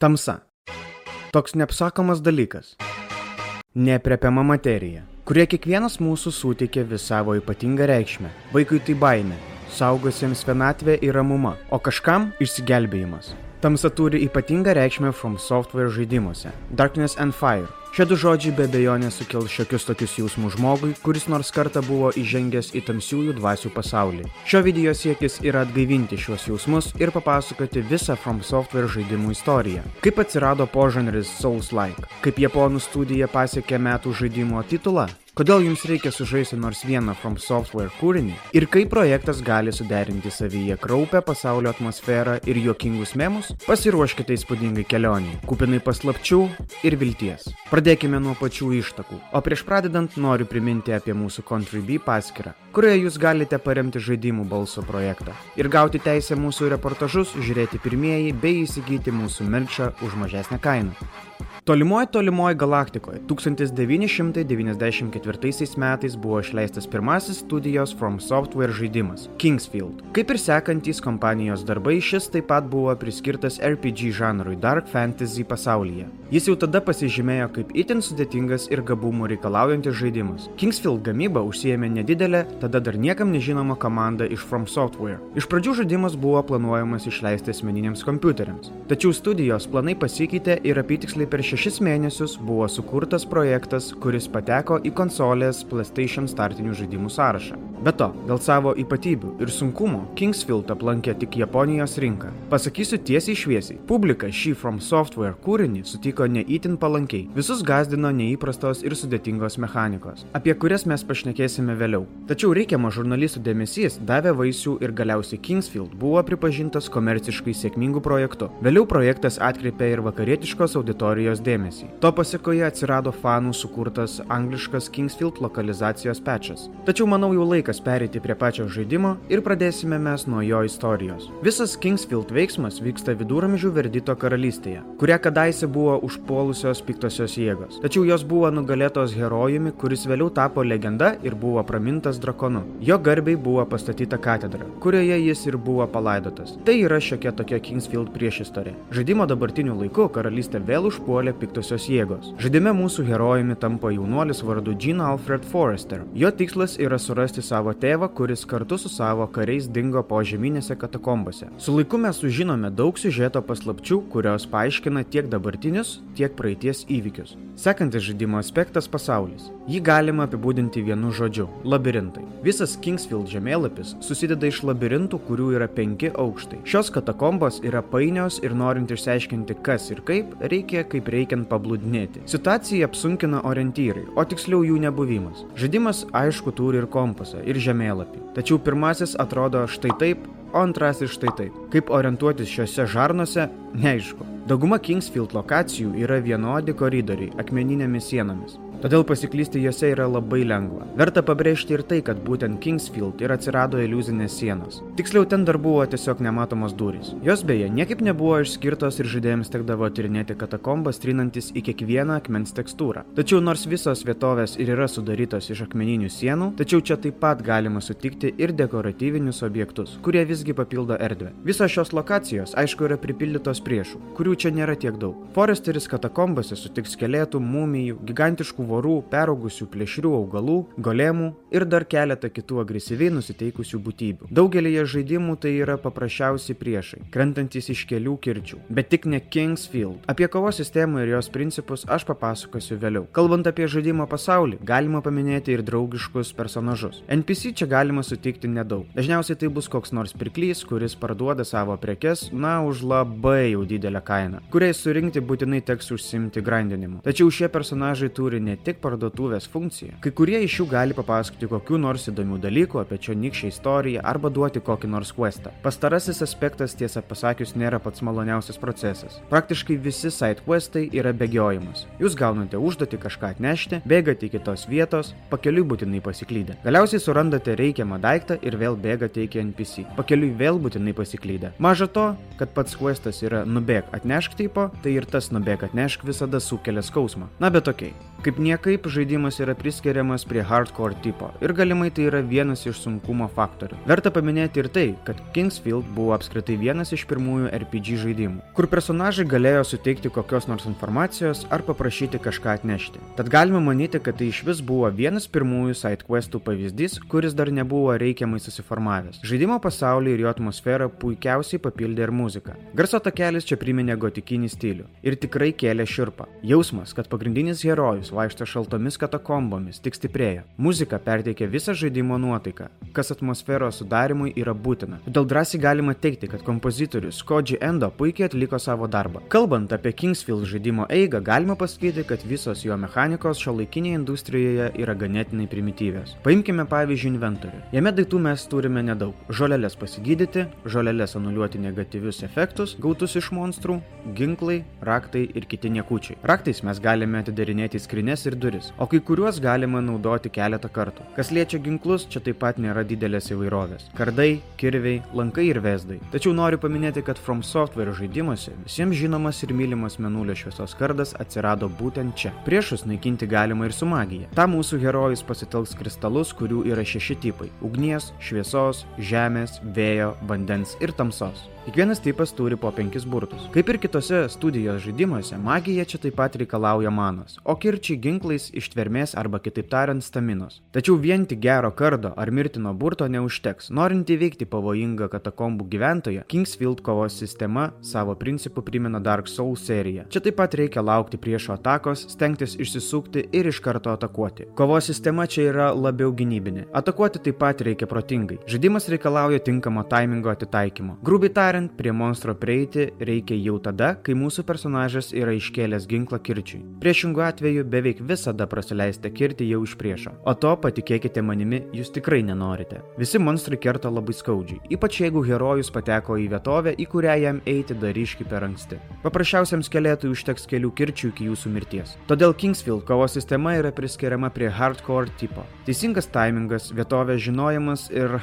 Tamsa. Toks neapsakomas dalykas. Neapriepiama materija, kurie kiekvienas mūsų suteikia vis savo ypatingą reikšmę. Vaikui tai baimė, saugusiems vienatvė ir ramuma, o kažkam išsigelbėjimas. Tamsa turi ypatingą reikšmę From Software žaidimuose - Darkness and Fire. Šie du žodžiai be abejonės sukels šiokius tokius jausmus žmogui, kuris nors kartą buvo įžengęs į tamsiųjų dvasių pasaulį. Šio video siekis yra atgaivinti šiuos jausmus ir papasakoti visą From Software žaidimų istoriją. Kaip atsirado požanris Souls-like, kaip japonų studija pasiekė metų žaidimo titulą, Kodėl jums reikia sužaisti nors vieną From Software kūrinį ir kaip projektas gali suderinti savyje kraupę pasaulio atmosferą ir juokingus memus? Pasiruoškite įspūdingai kelioniai, kupinai paslapčių ir vilties. Pradėkime nuo pačių ištakų, o prieš pradedant noriu priminti apie mūsų Contribui paskyrą, kurioje jūs galite paremti žaidimų balso projektą ir gauti teisę mūsų reportažus žiūrėti pirmieji bei įsigyti mūsų merčą už mažesnę kainą. Tolimoje tolimoje galaktikoje 1994 metais buvo išleistas pirmasis studijos From Software žaidimas - Kingsfield. Kaip ir sekantys kompanijos darbai, šis taip pat buvo priskirtas RPG žanrui Dark Fantasy pasaulyje. Jis jau tada pasižymėjo kaip itin sudėtingas ir gabumų reikalaujantis žaidimas. Kingsfield gamyba užsiemė nedidelę, tada dar niekam nežinoma komanda iš From Software. Iš pradžių žaidimas buvo planuojamas išleisti asmeniniams kompiuteriams. Tačiau studijos planai pasikeitė ir apytiksliai per šešis mėnesius buvo sukurtas projektas, kuris pateko į konsolės PlayStation startinių žaidimų sąrašą. Be to, dėl savo ypatybių ir sunkumo Kingsfield aplankė tik Japonijos rinką. Pasakysiu tiesiai šviesiai, publika šį From Software kūrinį sutiko neįtin palankiai. Visus gazdino neįprastos ir sudėtingos mechanikos, apie kurias mes pašnekėsime vėliau. Tačiau reikiamo žurnalistų dėmesys davė vaisių ir galiausiai Kingsfield buvo pripažintas komerciškai sėkmingu projektu. Vėliau projektas atkreipė ir vakarietiškos auditorijos dėmesį. To pasiekoje atsirado fanų sukurtas angliškas Kingsfield lokalizacijos pečas. Tačiau manau jau laikas pereiti prie pačio žaidimo ir pradėsime mes nuo jo istorijos. Visas Kingsfield veiksmas vyksta viduramžių verdito karalystėje, kurią kadaise buvo užpuolusios piktosios jėgos. Tačiau jos buvo nugalėtos herojumi, kuris vėliau tapo legenda ir buvo pramintas drakonu. Jo garbiai buvo pastatyta katedra, kurioje jis ir buvo palaidotas. Tai yra šiokia tokia Kingsfield priešistorė. Žaidimo dabartiniu laiku karalystė vėl užpuolė piktosios jėgos. Žaidime mūsų herojumi tampa jaunuolis vardu Jean Alfred Forrester. Jo tikslas yra surasti savo tėvą, kuris kartu su savo kariais dingo po žemynėse katakombose. Su laiku mes sužinome daug siužeto paslapčių, kurios paaiškina tiek dabartinius, tiek praeities įvykius. Sekantis žaidimo aspektas - pasaulis. Jį galima apibūdinti vienu žodžiu - labirintai. Visas Kingsfield žemėlapis susideda iš labirintų, kurių yra penki aukštai. Šios katakombos yra painios ir norint išsiaiškinti kas ir kaip, reikia kaip reikiant pablūdinėti. Situaciją apsunkina orientyrai, o tiksliau jų nebuvimas. Žaidimas aišku turi ir kompasą, ir žemėlapį. Tačiau pirmasis atrodo štai taip, o antrasis štai taip. Kaip orientuotis šiuose žarnuose, neaišku. Dauguma Kingsfield lokacijų yra vienodi koridoriai akmeninėmis sienomis. Todėl pasiklysti juose yra labai lengva. Verta pabrėžti ir tai, kad būtent Kingsfield ir atsirado iliuzinės sienos. Tiksliau, ten dar buvo tiesiog nematomos durys. Jos beje niekaip nebuvo išskirtos ir žaidėjams tekdavo tyrinėti katakombas, trinantis į kiekvieną akmens tekstūrą. Tačiau nors visos vietovės ir yra sudarytos iš akmeninių sienų, tačiau čia taip pat galima sutikti ir dekoratyvinius objektus, kurie visgi papildo erdvę. Visos šios lokacijos, aišku, yra pripildytos priešų, kurių čia nėra tiek daug. Foresteris katakombose sutiks skelėtų, mumijų, gigantiškų vorų, peraugusių plėšrių augalų, golemų ir dar keletą kitų agresyviai nusiteikusių būtybių. Daugelėje žaidimų tai yra paprasčiausi priešai, krentantis iš kelių kirčių, bet tik ne Kingsfield. Apie kovos sistemą ir jos principus aš papasakosiu vėliau. Kalbant apie žaidimo pasaulį, galima paminėti ir draugiškus personažus. NPC čia galima sutikti nedaug. Dažniausiai tai bus koks nors pirklys, kuris parduoda savo prekes, na, už labai jau didelę kainą, kuriai surinkti būtinai teks užsimti grandinimu. Tačiau šie personažai turi ne tik parduotuvės funkciją. Kai kurie iš jų gali papasakoti kokių nors įdomių dalykų apie čionykščią istoriją arba duoti kokį nors questą. Pastarasis aspektas tiesą pasakius nėra pats maloniausias procesas. Praktiškai visi side questai yra bėgiojimas. Jūs gaunate užduotį kažką atnešti, bėgate iki tos vietos, pakeliui būtinai pasiklydę. Galiausiai surandate reikiamą daiktą ir vėl bėgate iki NPC. Pakeliui vėl būtinai pasiklydę. Maža to, kad pats questas yra nubėg atnešk tipo, tai ir tas nubėg atnešk visada sukelia skausmą. Na bet okei. Okay. Kaip niekaip žaidimas yra priskiriamas prie hardcore tipo ir galimai tai yra vienas iš sunkumo faktorių. Verta paminėti ir tai, kad Kingsfield buvo apskritai vienas iš pirmųjų RPG žaidimų, kur personažai galėjo suteikti kokios nors informacijos ar paprašyti kažką atnešti. Tad galima manyti, kad tai iš vis buvo vienas pirmųjų sidequestų pavyzdys, kuris dar nebuvo reikiamai susiformavęs. Žaidimo pasaulį ir jo atmosferą puikiausiai papildė ir muzika. Garso takelis čia priminė gotikinį stilių ir tikrai kėlė širpą. Jausmas, kad pagrindinis herojus žmogus vaikšto šaltomis katakombomis, tik stiprėja. Muzika perteikia visą žaidimo nuotaiką, kas atmosferos sudarimui yra būtina. Todėl drąsiai galima teikti, kad kompozitorius Koji Endo puikiai atliko savo darbą. Kalbant apie Kingsfield žaidimo eigą, galima pasakyti, kad visos jo mechanikos šio laikinėje industrijoje yra ganėtinai primityvios. Paimkime pavyzdžiui inventorių. Jame daiktų mes turime nedaug. Žolelės pasigydyti, žolelės anuliuoti negatyvius efektus, gautus iš monstrų, ginklai, raktai ir kiti niekučiai. Raktais mes galime atidarinėti skrinį skrinės ir duris, o kai kuriuos galima naudoti keletą kartų. Kas liečia ginklus, čia taip pat nėra didelės įvairovės. Kardai, kirviai, lankai ir vesdai. Tačiau noriu paminėti, kad From Software žaidimuose visiems žinomas ir mylimas menulio šviesos kardas atsirado būtent čia. Priešus naikinti galima ir su magija. Ta mūsų herojus pasitelks kristalus, kurių yra šeši tipai - ugnies, šviesos, žemės, vėjo, vandens ir tamsos. Kiekvienas tipas turi po penkis burtus. Kaip ir kitose studijos žaidimuose, magija čia taip pat reikalauja manos, o kirčiai ginklais ištvermės arba kitaip tariant staminos. Tačiau vien tik gero kardo ar mirtino burto neužteks. Norint įveikti pavojingą katakombų gyventoją, Kingsfield kovos sistema savo principų primena Dark Souls seriją. Čia taip pat reikia laukti priešo atakos, stengtis išsisukti ir iš karto atakuoti. Kovos sistema čia yra labiau gynybinė. Atakuoti taip pat reikia protingai. Žaidimas reikalauja tinkamo taimingo atitaikymo. Grubiai tariant, tariant, prie monstro prieiti reikia jau tada, kai mūsų personažas yra iškėlęs ginklą kirčiui. Priešingų atveju beveik visada praleisite kirti jau iš priešo. O to, patikėkite manimi, jūs tikrai nenorite. Visi monstrai kerta labai skaudžiai, ypač jeigu herojus pateko į vietovę, į kurią jam eiti dar iški per anksti. Paprasčiausiam skeletui užteks kelių kirčių iki jūsų mirties. Todėl Kingsfield kovos sistema yra priskiriama prie hardcore tipo. Teisingas taimingas, vietovės žinojimas ir...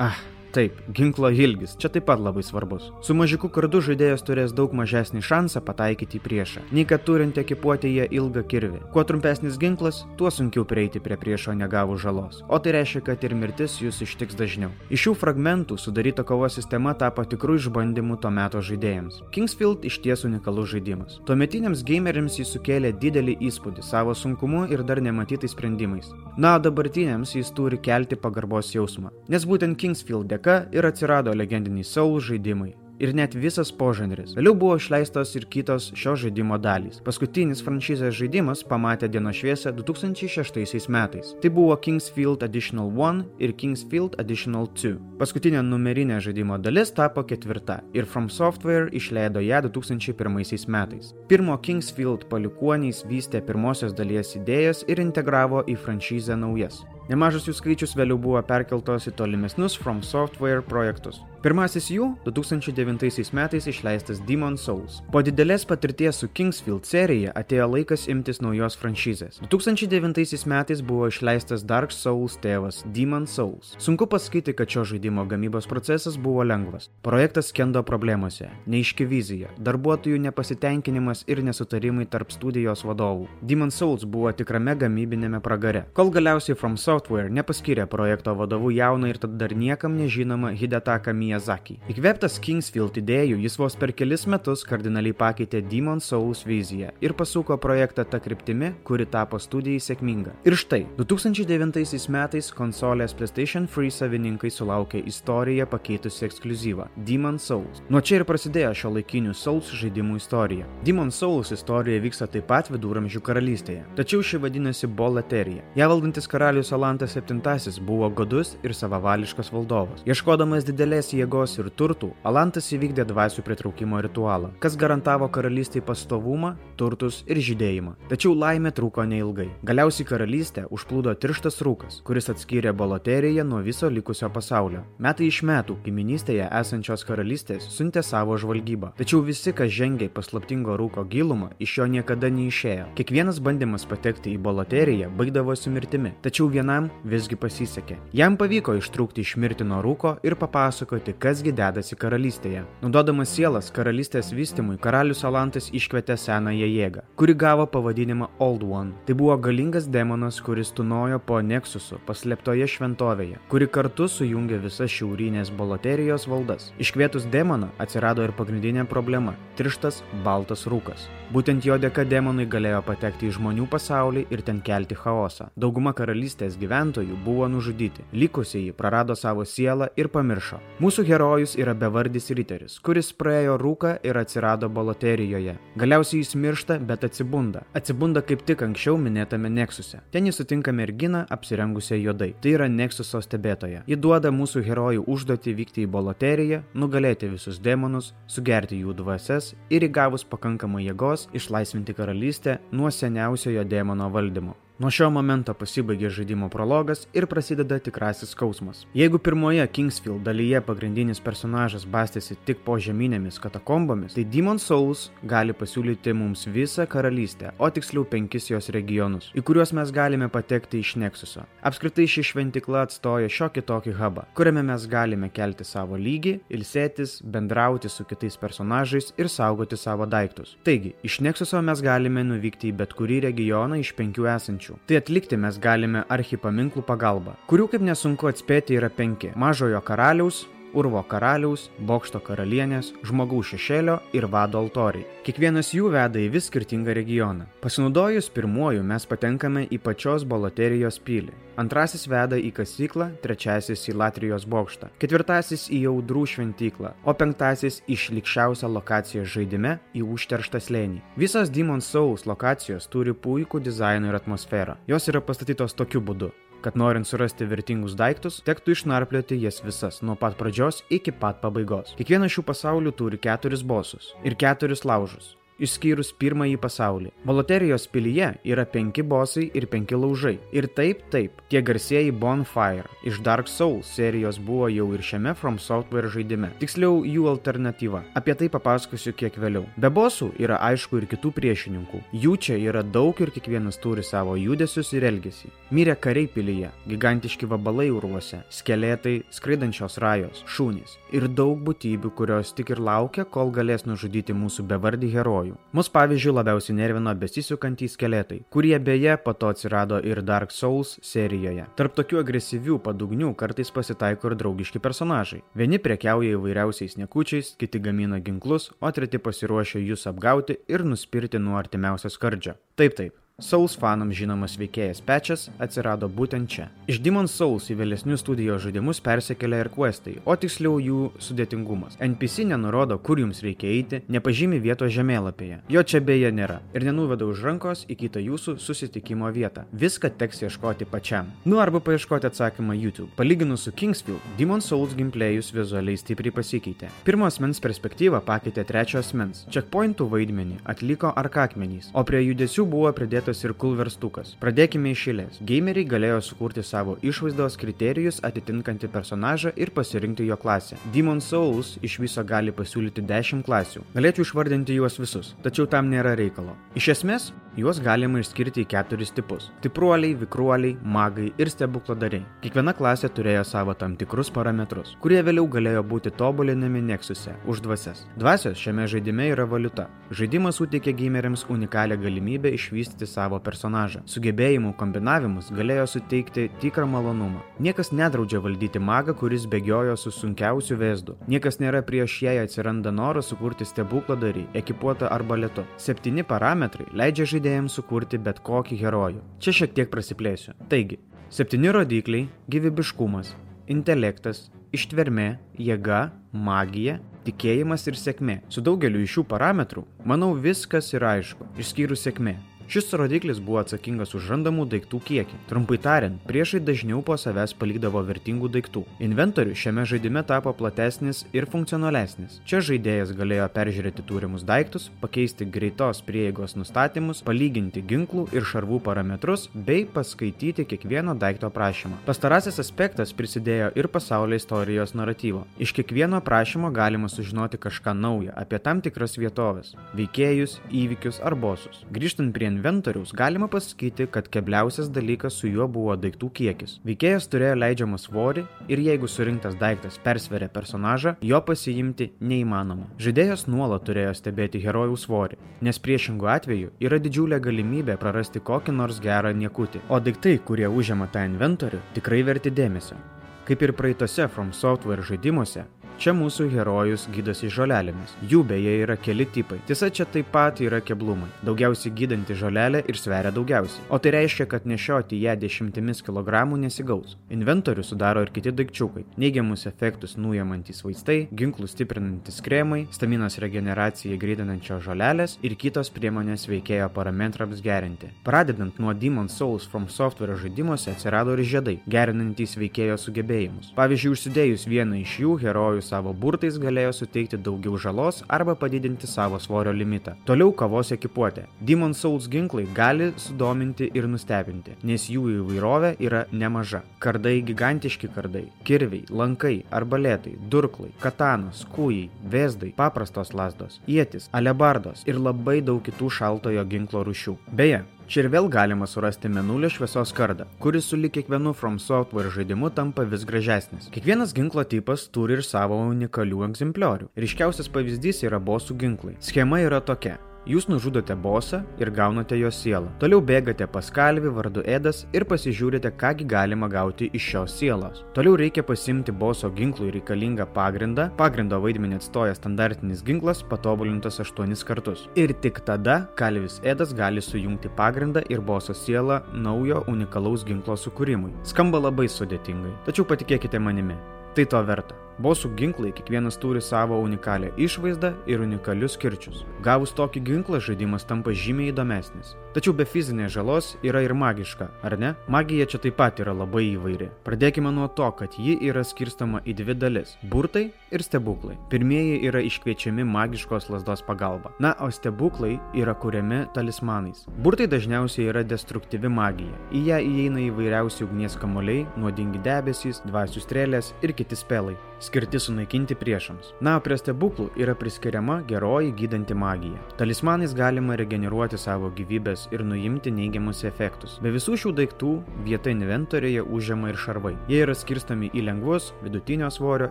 Ah, Taip, ginklo ilgis čia taip pat labai svarbus. Su mažiuku kardu žaidėjas turės daug mažesnį šansą pataikyti į priešą, nei kad turint ekipuotėje ilgą kirvį. Kuo trumpesnis ginklas, tuo sunkiau prieiti prie priešo negavų žalos. O tai reiškia, kad ir mirtis jūs ištiks dažniau. Iš šių fragmentų sudaryta kovos sistema tapo tikrų išbandymų to meto žaidėjams. Kingsfield iš ties unikalus žaidimas. Tuometiniams gameriams jis sukėlė didelį įspūdį savo sunkumu ir dar nematytais sprendimais. Na, o dabartiniams jis turi kelti pagarbos jausmą. Nes būtent Kingsfield dėka ir atsirado legendiniai Soul žaidimai ir net visas požanris. Vėliau buvo išleistos ir kitos šio žaidimo dalys. Paskutinis franšizės žaidimas pamatė dienos šviesą 2006 metais. Tai buvo Kingsfield Additional 1 ir Kingsfield Additional 2. Paskutinė numerinė žaidimo dalis tapo ketvirta ir From Software išleido ją 2001 metais. Pirmo Kingsfield palikuonys vystė pirmosios dalies idėjas ir integravo į franšizę naujas. Nemažas jų skaičius vėliau buvo perkeltos į tolimesnius From Software projektus. Pirmasis jų 2009 metais išleistas Demon Souls. Po didelės patirties su Kingsfield serija atėjo laikas imtis naujos franšizės. 2009 metais buvo išleistas Dark Souls tėvas Demon Souls. Sunku pasakyti, kad šio žaidimo gamybos procesas buvo lengvas. Projektas skendo problemose, neiški vizija, darbuotojų nepasitenkinimas ir nesutarimai tarp studijos vadovų. Demon Souls buvo tikrame gamybinėme pragare, kol galiausiai From Software nepaskyrė projekto vadovų jauną ir tad dar niekam nežinomą Hidetaka Miyazaki. Įkvėptas Kingsfield idėjų, jis vos per kelis metus kardinaliai pakeitė Demon Souls viziją ir pasuko projektą tą kryptimį, kuri tapo studijai sėkminga. Ir štai, 2009 metais konsolės PlayStation 3 savininkai sulaukė istoriją pakeitusi ekskluzyvą - Demon Souls. Nuo čia ir prasidėjo šio laikinių Souls žaidimų istorija. Demon Souls istorija vyksta taip pat viduramžių karalystėje, tačiau ši vadinasi Bolaterija. Ja valdantis karalius Alantas VII buvo godus ir savavališkas valdovas. Ieškodamas didelės jėgos ir turtų, Alantas įvykdė dvasių pritraukimo ritualą, kas garantavo karalystėje pastovumą, turtus ir žydėjimą. Tačiau laimė truko neilgai. Galiausiai karalystę užplūdo tirštas rūkas, kuris atskyrė Boloteriją nuo viso likusio pasaulio. Metai iš metų kaiminystėje esančios karalystės siuntė savo žvalgybą. Tačiau visi, kas žengė į paslaptingo rūko gilumą, iš jo niekada neišėjo. Kiekvienas bandymas patekti į Boloteriją baigdavosi mirtimi. Tačiau viena vienam visgi pasisekė. Jam pavyko ištrūkti iš mirtino rūko ir papasakoti, kasgi dedasi karalystėje. Naudodamas sielas karalystės vystimui, karalius Alantas iškvietė senąją jėgą, kuri gavo pavadinimą Old One. Tai buvo galingas demonas, kuris tunojo po Nexusu, paslėptoje šventovėje, kuri kartu sujungė visas šiaurinės boloterijos valdas. Iškvietus demoną atsirado ir pagrindinė problema - tirštas baltas rūkas. Būtent jo dėka demonai galėjo patekti į žmonių pasaulį ir ten kelti chaosą. Dauguma karalystės gyventojų buvo nužudyti, likusieji prarado savo sielą ir pamiršo. Mūsų herojus yra bevardis riteris, kuris praėjo rūką ir atsirado boloterijoje. Galiausiai jis miršta, bet atsibunda. Atsibunda kaip tik anksčiau minėtame Nexuse. Ten jis sutinka merginą apsirengusią juodai. Tai yra Nexuso stebėtoja. Ji duoda mūsų herojų užduotį vykti į boloteriją, nugalėti visus demonus, sugerti jų dvasias ir įgavus pakankamai jėgos tikslas - išlaisvinti karalystę nuo seniausiojo demono valdymo. Nuo šio momento pasibaigia žaidimo prologas ir prasideda tikrasis skausmas. Jeigu pirmoje Kingsfield dalyje pagrindinis personažas bastėsi tik po žemynėmis katakombomis, tai Demon Souls gali pasiūlyti mums visą karalystę, o tiksliau penkis jos regionus, į kuriuos mes galime patekti iš Nexuso. Apskritai ši šventikla atstoja šiokį tokį hubą, kuriame mes galime kelti savo lygį, ilsėtis, bendrauti su kitais personažais ir saugoti savo daiktus. Taigi, iš Nexuso mes galime nuvykti į bet kurį regioną iš penkių esančių rūšių. Tai atlikti mes galime archipaminklų pagalba, kurių kaip nesunku atspėti yra penki - mažojo karaliaus, Urvo karaliaus, Bokšto karalienės, žmogaus šešėlio ir vado altoriai. Kiekvienas jų veda į vis skirtingą regioną. Pasinaudojus pirmuoju mes patenkame į pačios boloterijos pilį. Antrasis veda į kasyklą, trečiasis į Latrijos bokštą, ketvirtasis į audrų šventyklą, o penktasis į šlikščiausią lokaciją žaidime į užterštą slėnį. Visos Demon Souls lokacijos turi puikų dizainą ir atmosferą. Jos yra pastatytos tokiu būdu kad norint surasti vertingus daiktus, tektų išnarplioti jas visas nuo pat pradžios iki pat pabaigos. Kiekvienas šių pasaulių turi keturis bosus ir keturis laužus išskyrus pirmąjį pasaulį. Voloterijos pilyje yra penki bosai ir penki laužai. Ir taip, taip, tie garsieji Bonfire iš Dark Souls serijos buvo jau ir šiame From Software žaidime. Tiksliau, jų alternatyva. Apie tai papasakosiu kiek vėliau. Be bosų yra aišku ir kitų priešininkų. Jų čia yra daug ir kiekvienas turi savo judesius ir elgesį. Mirė kariai pilyje, gigantiški vabalai urvuose, skeletai, skraidančios rajos, šūnys ir daug būtybių, kurios tik ir laukia, kol galės nužudyti mūsų bevardį herojų herojų. Mus pavyzdžiui labiausiai nervino besisukantys skeletai, kurie beje po to atsirado ir Dark Souls serijoje. Tarp tokių agresyvių padugnių kartais pasitaiko ir draugiški personažai. Vieni prekiauja įvairiausiais nekučiais, kiti gamina ginklus, o treti pasiruošia jūs apgauti ir nuspirti nuo artimiausio skardžio. Taip, taip. Souls fanams žinomas veikėjas Pečias atsirado būtent čia. Iš Demon Souls į vėlesnius studijos žaidimus persikėlė ir questai, o tiksliau jų sudėtingumas. NPC nenurodo, kur jums reikia eiti, nepažymi vietos žemėlapyje. Jo čia beje nėra ir nenuveda už rankos į kitą jūsų susitikimo vietą. Viską teks ieškoti pačiam. Nu arba paieškoti atsakymą YouTube. Palyginus su Kingsfield, Demon Souls gameplayus vizualiai stipriai pasikeitė. Pirmo asmens perspektyvą pakeitė trečio asmens. Checkpointų vaidmenį atliko arkakmenys, o prie judesių buvo pridėta įdėtas ir cool verstukas. Pradėkime iš eilės. Gameriai galėjo sukurti savo išvaizdos kriterijus atitinkantį personažą ir pasirinkti jo klasę. Demon Souls iš viso gali pasiūlyti 10 klasių. Galėčiau išvardinti juos visus, tačiau tam nėra reikalo. Iš esmės, Juos galima išskirti į keturis tipus - tipruoliai, vikruoliai, magai ir stebukladariai. Kiekviena klasė turėjo savo tam tikrus parametrus, kurie vėliau galėjo būti tobulinami Nexuse už dvasias. Dvasios šiame žaidime yra valiuta. Žaidimas suteikia gameriams unikalią galimybę išvystyti savo personažą. Sugebėjimų kombinavimus galėjo suteikti tikrą malonumą. Niekas nedraudžia valdyti magą, kuris bėgiojo su sunkiausiu vėzdu. Niekas nėra prieš jei atsiranda noras sukurti stebukladarį, ekipuotą arba lietu. Septyni parametrai leidžia žaidimui žaidėjams sukurti bet kokį herojų. Čia šiek tiek prasiplėsiu. Taigi, septyni rodikliai - gyvybiškumas, intelektas, ištvermė, jėga, magija, tikėjimas ir sėkmė. Su daugeliu iš šių parametrų, manau, viskas yra aišku, išskyrus sėkmė. Šis rodiklis buvo atsakingas už randamų daiktų kiekį. Trumpai tariant, priešai dažniau po savęs palikdavo vertingų daiktų. Inventorius šiame žaidime tapo platesnis ir funkcionalesnis. Čia žaidėjas galėjo peržiūrėti turimus daiktus, pakeisti greitos prieigos nustatymus, palyginti ginklų ir šarvų parametrus bei paskaityti kiekvieno daikto prašymą. Pastarasis aspektas prisidėjo ir pasaulio istorijos naratyvo. Iš kiekvieno prašymo galima sužinoti kažką naujo apie tam tikras vietovės, veikėjus, įvykius ar bosus. Grįžtant prie inventoriaus, galima pasakyti, kad kebliausias dalykas su juo buvo daiktų kiekis. Veikėjas turėjo leidžiamą svorį ir jeigu surinktas daiktas persveria personažą, jo pasiimti neįmanoma. Žaidėjas nuolat turėjo stebėti herojų svorį, nes priešingų atveju yra didžiulė galimybė prarasti kokį nors gerą niekutį, o daiktai, kurie užima tą inventorių, tikrai verti dėmesio. Kaip ir praeitose From Software žaidimuose, Čia mūsų herojus gydosi žolelėmis. Jų beje yra keli tipai. Tiesa, čia taip pat yra keblumai. Daugiausiai gydanti žolelė ir sveria daugiausiai. O tai reiškia, kad nešioti ją dešimtimis kilogramų nesigaus. Inventorių sudaro ir kiti daikčiukai. Neigiamus efektus nujamantis vaistai, ginklus stiprinantis kremai, staminos regeneracijai greitinančios žolelės ir kitos priemonės veikėjo parametrams gerinti. Pradedant nuo Demon Souls from Software žaidimuose atsirado ir žiedai, gerinantys veikėjo sugebėjimus. Pavyzdžiui, užsidėjus vieną iš jų, herojus savo burtais galėjo suteikti daugiau žalos arba padidinti savo svorio limitą. Toliau kavos ekipuotė. Demon Souls ginklai gali sudominti ir nustebinti, nes jų įvairovė yra nemaža. Kardai gigantiški kardai, kirviai, lankai, arbalėtai, durklai, katanos, kūjai, vėzdai, paprastos lasdos, ietis, alebardos ir labai daug kitų šaltojo ginklo rušių. Beje, Čia ir vėl galima surasti menulio šviesos kardą, kuris su lyg kiekvienu From Software žaidimu tampa vis gražesnis. Kiekvienas ginklo tipas turi ir savo unikalių egzempliorių. Ryškiausias pavyzdys yra bosų ginklai. Schema yra tokia. Jūs nužudote bosą ir gaunate jo sielą. Toliau bėgate pas kalvį vardu Edas ir pasižiūrite, kągi galima gauti iš šios sielos. Toliau reikia pasimti boso ginklui reikalingą pagrindą. Pagrindo vaidmenį atstoja standartinis ginklas, patobulintas 8 kartus. Ir tik tada kalvis Edas gali sujungti pagrindą ir boso sielą naujo unikalaus ginklo sukūrimui. Skamba labai sudėtingai, tačiau patikėkite manimi, tai to verta. Bosų ginklai kiekvienas turi savo unikalią išvaizdą ir unikalius kirčius. Gavus tokį ginklą žaidimas tampa žymiai įdomesnis. Tačiau be fizinės žalos yra ir magiška, ar ne? Magija čia taip pat yra labai įvairi. Pradėkime nuo to, kad ji yra skirstama į dvi dalis - burtai ir stebuklai. Pirmieji yra iškviečiami magiškos lasdos pagalba. Na, o stebuklai yra kuriami talismanais. Burtai dažniausiai yra destruktyvi magija. Į ją įeina įvairiausi ugnies kamoliai, nuodingi debesys, dvasių strėlės ir kiti spelai skirti sunaikinti priešams. Na, o prie stebuklų yra priskiriama geroji gydanti magija. Talismanais galima regeneruoti savo gyvybės ir nuimti neigiamus efektus. Be visų šių daiktų vieta inventorijoje užima ir šarvai. Jie yra skirstomi į lengvus, vidutinio svorio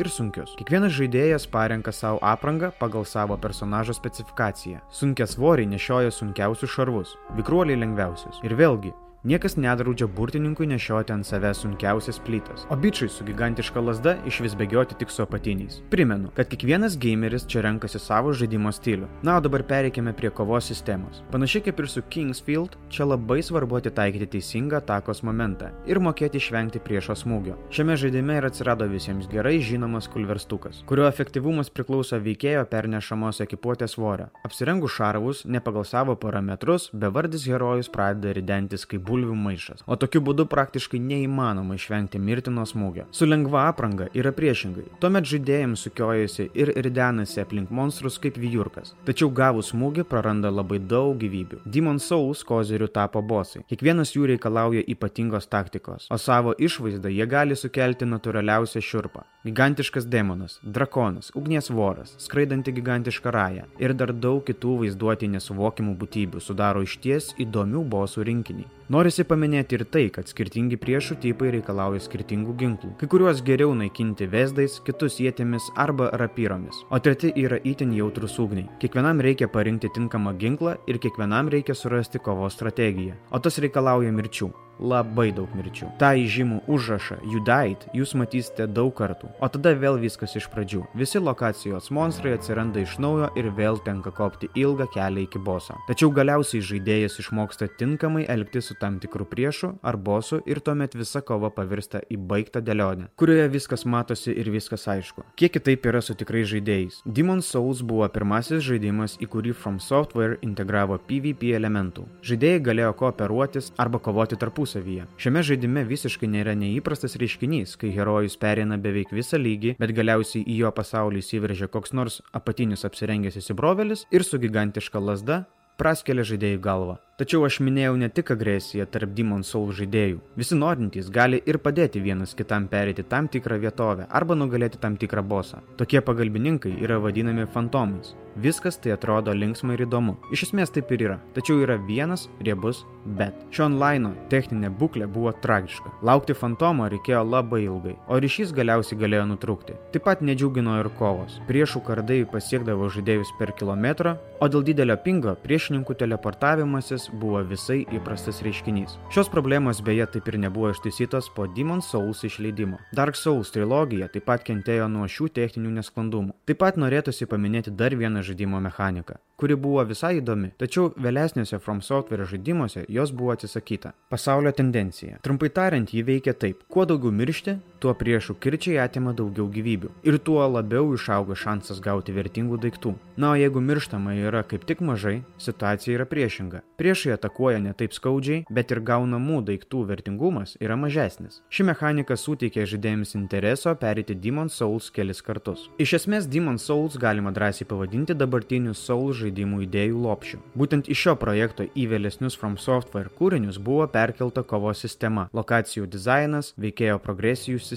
ir sunkius. Kiekvienas žaidėjas parenka savo aprangą pagal savo personažo specifikaciją. Sunkia svoriai nešioja sunkiausius šarvus, vikruoliai lengviausius. Ir vėlgi, Niekas nedraudžia burtininkui nešioti ant savęs sunkiausias plytas, o bičiui su gigantiška lasda iš vis bėgioti tik su apatiniais. Primenu, kad kiekvienas gameris čia renkasi savo žaidimo stilių. Na, o dabar pereikime prie kovos sistemos. Panašiai kaip ir su Kingsfield, čia labai svarbu atitaikyti teisingą atakos momentą ir mokėti išvengti priešo smūgio. Šiame žaidime ir atsirado visiems gerai žinomas kulverstukas, kurio efektyvumas priklauso veikėjo pernešamos ekipuotės svorio. Apsirengus šarvus, ne pagal savo parametrus, bevardis herojus pradeda ridentis kaip bulvių maišas, o tokiu būdu praktiškai neįmanoma išvengti mirtino smūgio. Su lengva apranga yra priešingai. Tuomet žaidėjams sukiojasi ir ridenasi aplink monstrus kaip vyjurkas. Tačiau gavus smūgį praranda labai daug gyvybių. Demon Souls kozerių tapo bosai. Kiekvienas jų reikalauja ypatingos taktikos, o savo išvaizdą jie gali sukelti natūraliausią šiurpą. Gigantiškas demonas, drakonas, ugnies voras, skraidanti gigantiška raja ir dar daug kitų vaizduoti nesuvokimų būtybių sudaro išties įdomių bosų rinkinį. Norisi paminėti ir tai, kad skirtingi priešų tipai reikalauja skirtingų ginklų. Kai kuriuos geriau naikinti vesdais, kitus jėtėmis arba rapyromis, o treti yra itin jautrus ugniai. Kiekvienam reikia parinkti tinkamą ginklą ir kiekvienam reikia surasti kovos strategiją, o tas reikalauja mirčių labai daug mirčių. Ta įžymų užrašą Died jūs matysite daug kartų, o tada vėl viskas iš pradžių. Visi lokacijos monstrai atsiranda iš naujo ir vėl tenka kopti ilgą kelią iki boso. Tačiau galiausiai žaidėjas išmoksta tinkamai elgtis su tam tikru priešu ar bosu ir tuomet visa kova pavirsta į baigtą dėlionę, kurioje viskas matosi ir viskas aišku. Kiek kitaip yra su tikrai žaidėjais. Demon Souls buvo pirmasis žaidimas, į kurį From Software integravo PvP elementų. Žaidėjai galėjo kooperuotis arba kovoti tarpusavį tarpusavyje. Šiame žaidime visiškai nėra neįprastas reiškinys, kai herojus perina beveik visą lygį, bet galiausiai į jo pasaulį įsiveržia koks nors apatinis apsirengęs įsibrovelis ir su gigantiška lasda praskelia žaidėjų galvą. Tačiau aš minėjau ne tik agresiją tarp Demon Soul žaidėjų. Visi norintys gali ir padėti vienas kitam perėti tam tikrą vietovę arba nugalėti tam tikrą bosą. Tokie pagalbininkai yra vadinami fantomais. Viskas tai atrodo linksma ir įdomu. Iš esmės taip ir yra. Tačiau yra vienas riebus bet. Šio online techninė būklė buvo tragiška. Laukti fantomo reikėjo labai ilgai, o ryšys galiausiai galėjo nutrūkti. Taip pat nedžiugino ir kovos. Priešų kardai pasiekdavo žaidėjus per kilometrą, o dėl didelio pingo priešininkų teleportavimasis buvo visai įprastas reiškinys. Šios problemos beje taip ir nebuvo ištaisytos po Demon Souls išleidimo. Dark Souls trilogija taip pat kentėjo nuo šių techninių nesklandumų. Taip pat norėtųsi paminėti dar vieną žaidimo mechaniką, kuri buvo visai įdomi, tačiau vėlesniuose From Software žaidimuose jos buvo atsisakyta. Pasaulio tendencija. Trumpai tariant, ji veikia taip. Kuo daugiau miršti, tuo priešų kirčiai atima daugiau gyvybių. Ir tuo labiau išauga šansas gauti vertingų daiktų. Na, o jeigu mirštama yra kaip tik mažai, situacija yra priešinga. Priešai atakuoja ne taip skaudžiai, bet ir gaunamų daiktų vertingumas yra mažesnis. Ši mechanika suteikia žaidėjams intereso perėti Demon Souls kelis kartus. Iš esmės, Demon Souls galima drąsiai pavadinti dabartinių Souls žaidimų idėjų lopšiu. Būtent iš šio projekto į vėlesnius From Software kūrinius buvo perkelta kovos sistema, lokacijų dizainas, veikėjo progresijų sistema,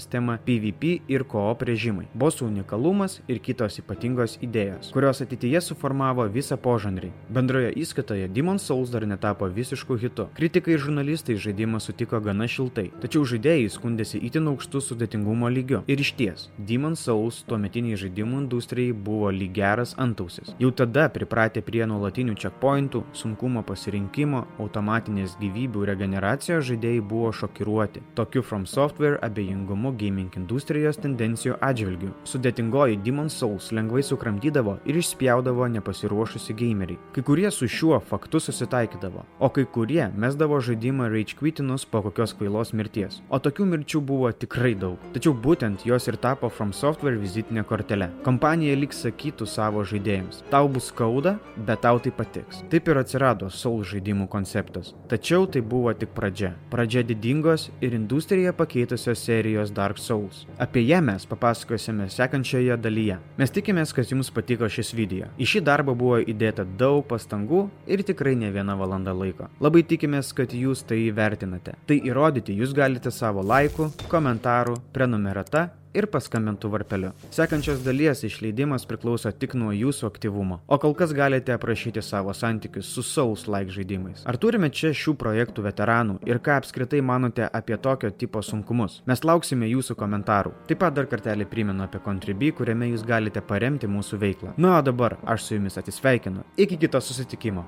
PvP ir koop režimai, bosų unikalumas ir kitos ypatingos idėjos, kurios ateityje suformavo visą požanrį. Bendroje įskaitoje Demon Souls dar netapo visišku hitu. Kritikai ir žurnalistai žaidimą sutiko gana šiltai, tačiau žaidėjai skundėsi itin aukštų sudėtingumo lygiu. Ir iš ties, Demon Souls tuometiniai žaidimų industrijai buvo lyg geras antausis. Jau tada pripratę prie nuolatinių checkpointų, sunkumo pasirinkimo, automatinės gyvybių regeneracijos žaidėjai buvo šokiruoti. Tokiu From Software abejingumu gaming industrijos tendencijų atžvilgių. Sudėtingoji Demon Souls lengvai sukramdydavo ir išspjaudavo nepasiruošusi gameriai. Kai kurie su šiuo faktu susitaikydavo, o kai kurie mesdavo žaidimą rage quittinus po kokios kvailos mirties. O tokių mirčių buvo tikrai daug. Tačiau būtent jos ir tapo From Software vizitinė kortelė. Kompanija lyg sakytų savo žaidėjams, tau bus skauda, bet tau tai patiks. Taip ir atsirado Soul žaidimų konceptas. Tačiau tai buvo tik pradžia. Pradžia didingos ir industriją pakeitusios serijos Dark Souls. Apie ją mes papasakosime sekančioje dalyje. Mes tikimės, kad jums patiko šis video. Į šį darbą buvo įdėta daug pastangų ir tikrai ne viena valanda laiko. Labai tikimės, kad jūs tai įvertinate. Tai įrodyti jūs galite savo laikų, komentarų, prenumerata ir paskambintų varpeliu. Sekančios dalies išleidimas priklauso tik nuo jūsų aktyvumo, o kol kas galite aprašyti savo santykius su Souls like žaidimais. Ar turime čia šių projektų veteranų ir ką apskritai manote apie tokio tipo sunkumus? Mes lauksime jūsų komentarų. Taip pat dar kartelį primenu apie Contribui, kuriame jūs galite paremti mūsų veiklą. Na, o dabar aš su jumis atsisveikinu. Iki kito susitikimo.